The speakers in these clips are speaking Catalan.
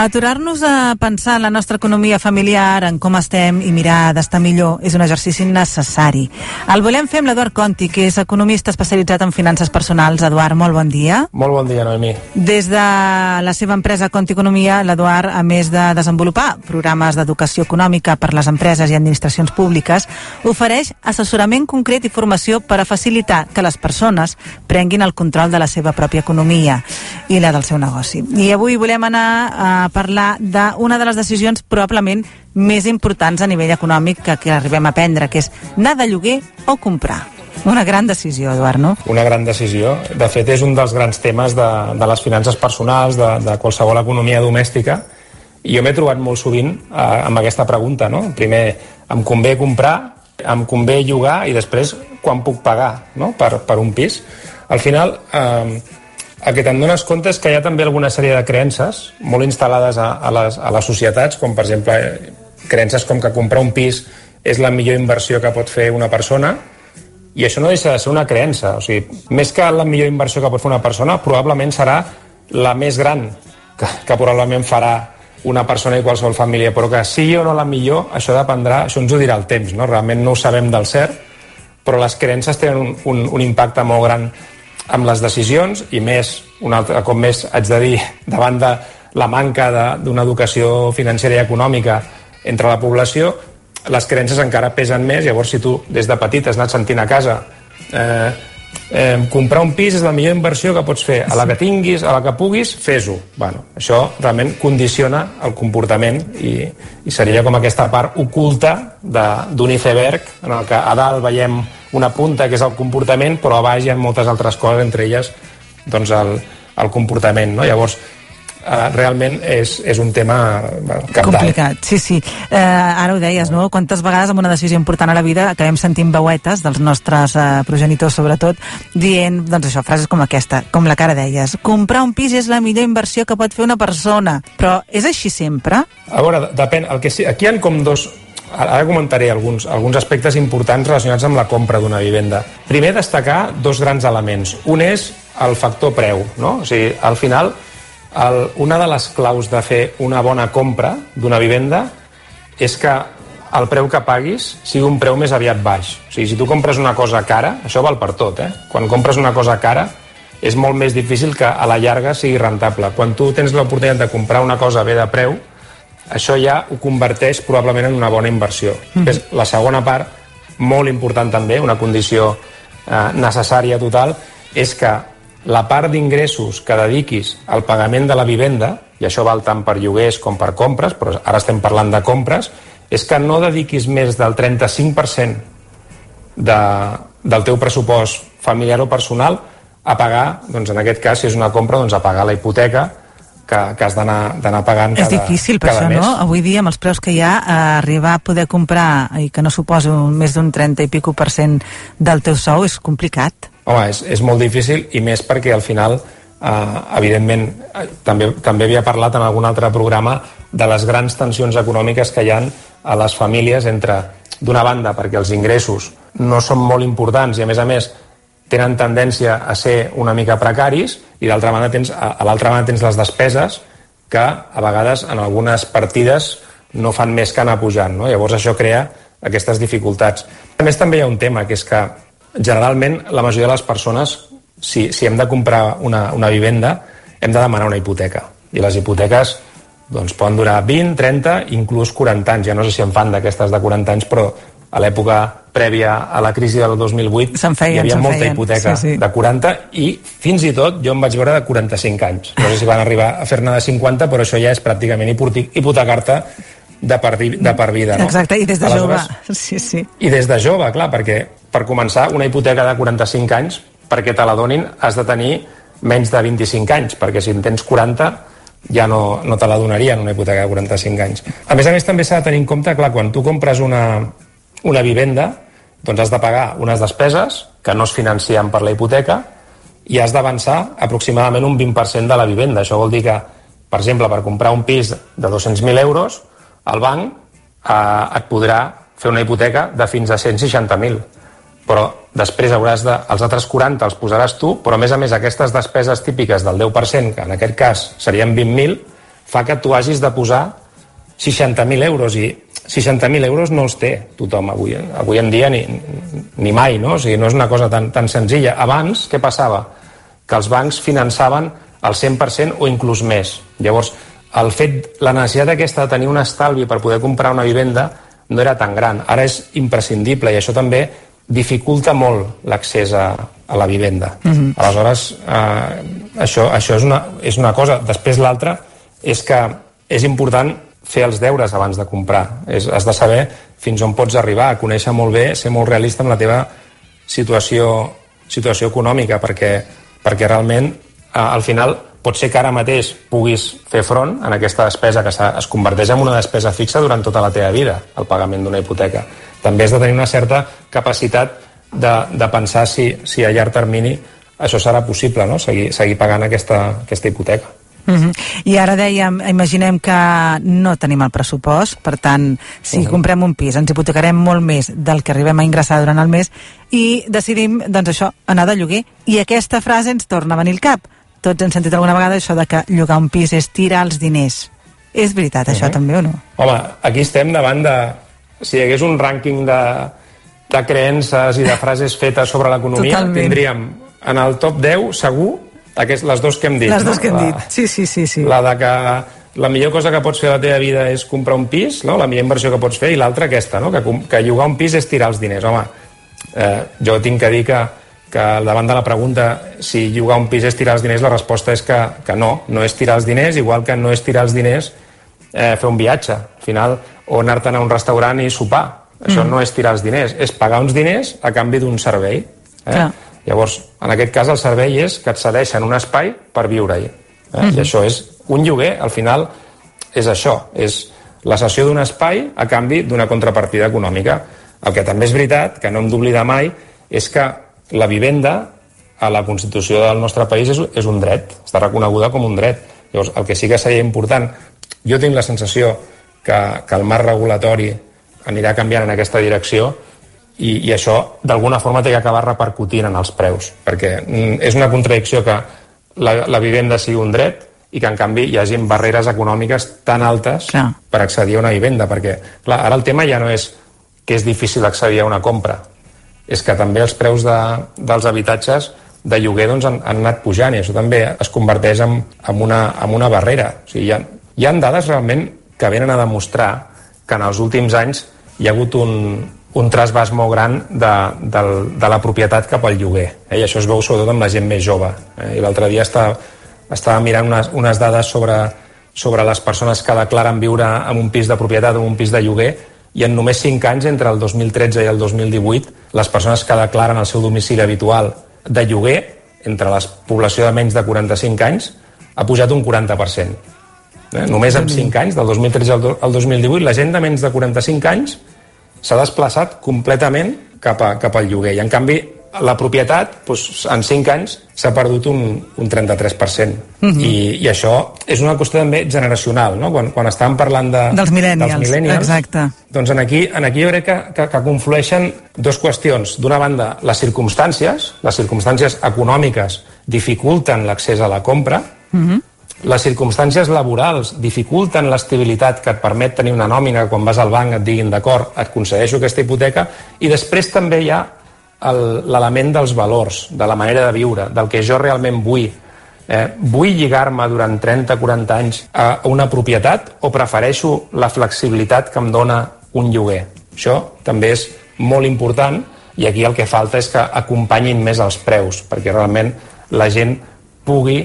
Aturar-nos a pensar en la nostra economia familiar, en com estem i mirar d'estar millor és un exercici necessari. El volem fer amb l'Eduard Conti, que és economista especialitzat en finances personals. Eduard, molt bon dia. Molt bon dia, Noemi. Des de la seva empresa Conti Economia, l'Eduard, a més de desenvolupar programes d'educació econòmica per les empreses i administracions públiques, ofereix assessorament concret i formació per a facilitar que les persones prenguin el control de la seva pròpia economia i la del seu negoci. I avui volem anar a parlar d'una de les decisions probablement més importants a nivell econòmic que, que arribem a prendre, que és anar de lloguer o comprar. Una gran decisió, Eduard, no? Una gran decisió. De fet, és un dels grans temes de, de les finances personals, de, de qualsevol economia domèstica, i jo m'he trobat molt sovint eh, amb aquesta pregunta, no? Primer, em convé comprar, em convé llogar i després quan puc pagar no? per, per un pis. Al final, eh, el que te'n dones compte és que hi ha també alguna sèrie de creences molt instal·lades a, a, les, a les societats, com per exemple creences com que comprar un pis és la millor inversió que pot fer una persona, i això no deixa de ser una creença. O sigui, més que la millor inversió que pot fer una persona, probablement serà la més gran que, que probablement farà una persona i qualsevol família, però que sigui o no la millor, això dependrà, això ens ho dirà el temps, no? realment no ho sabem del cert, però les creences tenen un, un, un impacte molt gran amb les decisions i més, un altre cop més haig de dir, davant de la manca d'una educació financera i econòmica entre la població, les creences encara pesen més, llavors si tu des de petit has anat sentint a casa eh, eh, comprar un pis és la millor inversió que pots fer, a la que tinguis, a la que puguis, fes-ho. Bueno, això realment condiciona el comportament i, i seria com aquesta part oculta d'un iceberg en el que a dalt veiem una punta que és el comportament, però a baix hi ha moltes altres coses, entre elles doncs el, el comportament. No? Llavors, eh, realment és, és un tema capdalt. Complicat, sí, sí. Eh, ara ho deies, no? Quantes vegades amb una decisió important a la vida acabem sentint veuetes dels nostres eh, progenitors, sobretot, dient, doncs això, frases com aquesta, com la cara deies. Comprar un pis és la millor inversió que pot fer una persona. Però és així sempre? A veure, depèn. El que sí, aquí hi ha com dos, Ara comentaré alguns, alguns aspectes importants relacionats amb la compra d'una vivenda. Primer, destacar dos grans elements. Un és el factor preu. No? O sigui, al final, el, una de les claus de fer una bona compra d'una vivenda és que el preu que paguis sigui un preu més aviat baix. O sigui, si tu compres una cosa cara, això val per tot, eh? Quan compres una cosa cara, és molt més difícil que a la llarga sigui rentable. Quan tu tens l'oportunitat de comprar una cosa bé de preu, això ja ho converteix probablement en una bona inversió. Mm -hmm. La segona part, molt important també, una condició eh, necessària total, és que la part d'ingressos que dediquis al pagament de la vivenda, i això val tant per lloguers com per compres, però ara estem parlant de compres, és que no dediquis més del 35% de, del teu pressupost familiar o personal a pagar, doncs en aquest cas, si és una compra, doncs a pagar la hipoteca, que, que has d'anar pagant cada, És difícil, per això, mes. no? Avui dia, amb els preus que hi ha, eh, arribar a poder comprar, i que no suposa més d'un 30 i pico per cent del teu sou, és complicat. Home, és, és molt difícil, i més perquè al final, eh, evidentment, eh, també, també havia parlat en algun altre programa de les grans tensions econòmiques que hi han a les famílies entre, d'una banda, perquè els ingressos no són molt importants i, a més a més, tenen tendència a ser una mica precaris i d'altra banda tens, a, l'altra banda tens les despeses que a vegades en algunes partides no fan més que anar pujant. No? Llavors això crea aquestes dificultats. A més també hi ha un tema, que és que generalment la majoria de les persones, si, si hem de comprar una, una vivenda, hem de demanar una hipoteca. I les hipoteques doncs, poden durar 20, 30, inclús 40 anys. Ja no sé si en fan d'aquestes de 40 anys, però a l'època prèvia a la crisi del 2008 feien, hi havia molta feien. hipoteca sí, sí. de 40 i fins i tot jo em vaig veure de 45 anys. No sé si van arribar a fer-ne de 50, però això ja és pràcticament hipotecar-te de per, de per vida. No? Exacte, i des de jove. Sí, sí. I des de jove, clar, perquè per començar una hipoteca de 45 anys, perquè te la donin has de tenir menys de 25 anys, perquè si en tens 40 ja no, no te la donarien una hipoteca de 45 anys. A més a més també s'ha de tenir en compte, clar, quan tu compres una, una vivenda, doncs has de pagar unes despeses que no es financien per la hipoteca i has d'avançar aproximadament un 20% de la vivenda. Això vol dir que, per exemple, per comprar un pis de 200.000 euros, el banc eh, et podrà fer una hipoteca de fins a 160.000 però després hauràs de... Els altres 40 els posaràs tu, però a més a més aquestes despeses típiques del 10%, que en aquest cas serien 20.000, fa que tu hagis de posar 60.000 euros i 60.000 euros no els té tothom avui, avui en dia ni, ni mai, no? O sigui, no és una cosa tan, tan senzilla. Abans, què passava? Que els bancs finançaven el 100% o inclús més. Llavors, el fet, la necessitat aquesta de tenir un estalvi per poder comprar una vivenda no era tan gran. Ara és imprescindible i això també dificulta molt l'accés a, a la vivenda. Uh mhm. -huh. Aleshores, eh, això, això és, una, és una cosa. Després l'altra és que és important fer els deures abans de comprar. És, has de saber fins on pots arribar, a conèixer molt bé, ser molt realista amb la teva situació, situació econòmica, perquè, perquè realment eh, al final pot ser que ara mateix puguis fer front en aquesta despesa que es converteix en una despesa fixa durant tota la teva vida, el pagament d'una hipoteca també has de tenir una certa capacitat de, de pensar si, si a llarg termini això serà possible, no? seguir, seguir pagant aquesta, aquesta hipoteca. Uh -huh. I ara dèiem, imaginem que no tenim el pressupost, per tant, si uh -huh. comprem un pis ens hipotecarem molt més del que arribem a ingressar durant el mes i decidim, doncs això, anar de lloguer. I aquesta frase ens torna a venir al cap. Tots hem sentit alguna vegada això de que llogar un pis és tirar els diners. És veritat, uh -huh. això també o no? Home, aquí estem davant de, si hi hagués un rànquing de, de creences i de frases fetes sobre l'economia, tindríem en el top 10 segur aquest, les dos que hem dit. Les no? dos que hem la, dit, sí, sí, sí, sí. La de que la millor cosa que pots fer a la teva vida és comprar un pis, no? la millor inversió que pots fer, i l'altra aquesta, no? que, que llogar un pis és tirar els diners. Home, eh, jo tinc que dir que, que davant de la pregunta si llogar un pis és tirar els diners, la resposta és que, que no, no és tirar els diners, igual que no és tirar els diners eh, fer un viatge. Al final, o anar-te'n a un restaurant i sopar. Això mm. no és tirar els diners, és pagar uns diners a canvi d'un servei. Eh? Clar. Llavors, en aquest cas, el servei és que et cedeixen un espai per viure-hi. Eh? Mm -hmm. I això és un lloguer, al final, és això, és la cessió d'un espai a canvi d'una contrapartida econòmica. El que també és veritat, que no hem d'oblidar mai, és que la vivenda a la Constitució del nostre país és, és un dret, està reconeguda com un dret. Llavors, el que sí que seria important, jo tinc la sensació que, que el marc regulatori anirà canviant en aquesta direcció i, i això d'alguna forma té que acabar repercutint en els preus, perquè mm, és una contradicció que la, la vivenda sigui un dret i que en canvi hi hagin barreres econòmiques tan altes clar. per accedir a una vivenda, perquè clar, ara el tema ja no és que és difícil accedir a una compra, és que també els preus de, dels habitatges de lloguer doncs, han, han anat pujant i això també es converteix en, en, una, en una barrera. O sigui, hi, ha, hi ha dades realment que venen a demostrar que en els últims anys hi ha hagut un, un trasbàs molt gran de, de, de la propietat cap al lloguer. Eh? I això es veu sobretot amb la gent més jove. Eh? I l'altre dia estava, estava mirant unes, unes dades sobre, sobre les persones que declaren viure en un pis de propietat o en un pis de lloguer i en només 5 anys, entre el 2013 i el 2018, les persones que declaren el seu domicili habitual de lloguer, entre la població de menys de 45 anys, ha pujat un 40%. Eh? Només en 5 anys, del 2013 al 2018, la gent de menys de 45 anys s'ha desplaçat completament cap, a, cap al lloguer. I, en canvi, la propietat, doncs, en 5 anys, s'ha perdut un, un 33%. Uh -huh. I, I això és una qüestió també generacional, no? Quan, quan estàvem parlant de, dels millennials, dels millennials exacte. doncs en aquí, en aquí jo crec que, que, que conflueixen dues qüestions. D'una banda, les circumstàncies, les circumstàncies econòmiques dificulten l'accés a la compra, uh -huh les circumstàncies laborals dificulten l'estabilitat que et permet tenir una nòmina quan vas al banc et diguin d'acord, et concedeixo aquesta hipoteca i després també hi ha l'element dels valors, de la manera de viure, del que jo realment vull. Eh, vull lligar-me durant 30-40 anys a una propietat o prefereixo la flexibilitat que em dona un lloguer? Això també és molt important i aquí el que falta és que acompanyin més els preus, perquè realment la gent pugui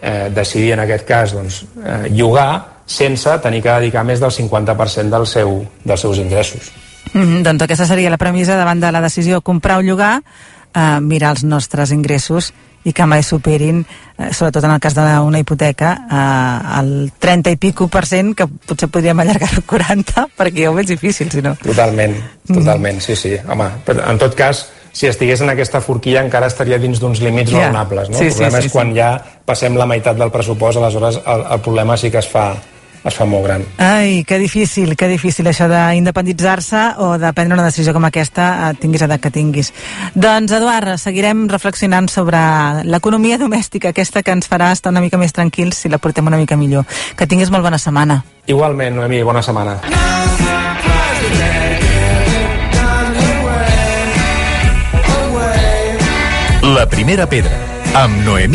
eh, decidir en aquest cas doncs, eh, llogar sense tenir que dedicar més del 50% del seu, dels seus ingressos. Mm -hmm, doncs aquesta seria la premissa davant de la decisió comprar o llogar, eh, mirar els nostres ingressos i que mai superin, eh, sobretot en el cas d'una hipoteca, eh, el 30 i pico per cent, que potser podríem allargar al 40, perquè ja ho veig difícil, si no. Totalment, totalment, mm. sí, sí. Home, en tot cas, si estigués en aquesta forquilla encara estaria dins d'uns límits yeah. raonables. No? Sí, el problema sí, sí, és quan sí. ja passem la meitat del pressupost, aleshores el, el problema sí que es fa, es fa molt gran. Ai, que difícil, que difícil això d'independitzar-se o de prendre una decisió com aquesta, eh, tinguis edat que tinguis. Doncs, Eduard, seguirem reflexionant sobre l'economia domèstica, aquesta que ens farà estar una mica més tranquils si la portem una mica millor. Que tinguis molt bona setmana. Igualment, Noemi, bona setmana. La primera pedra, amb Noemí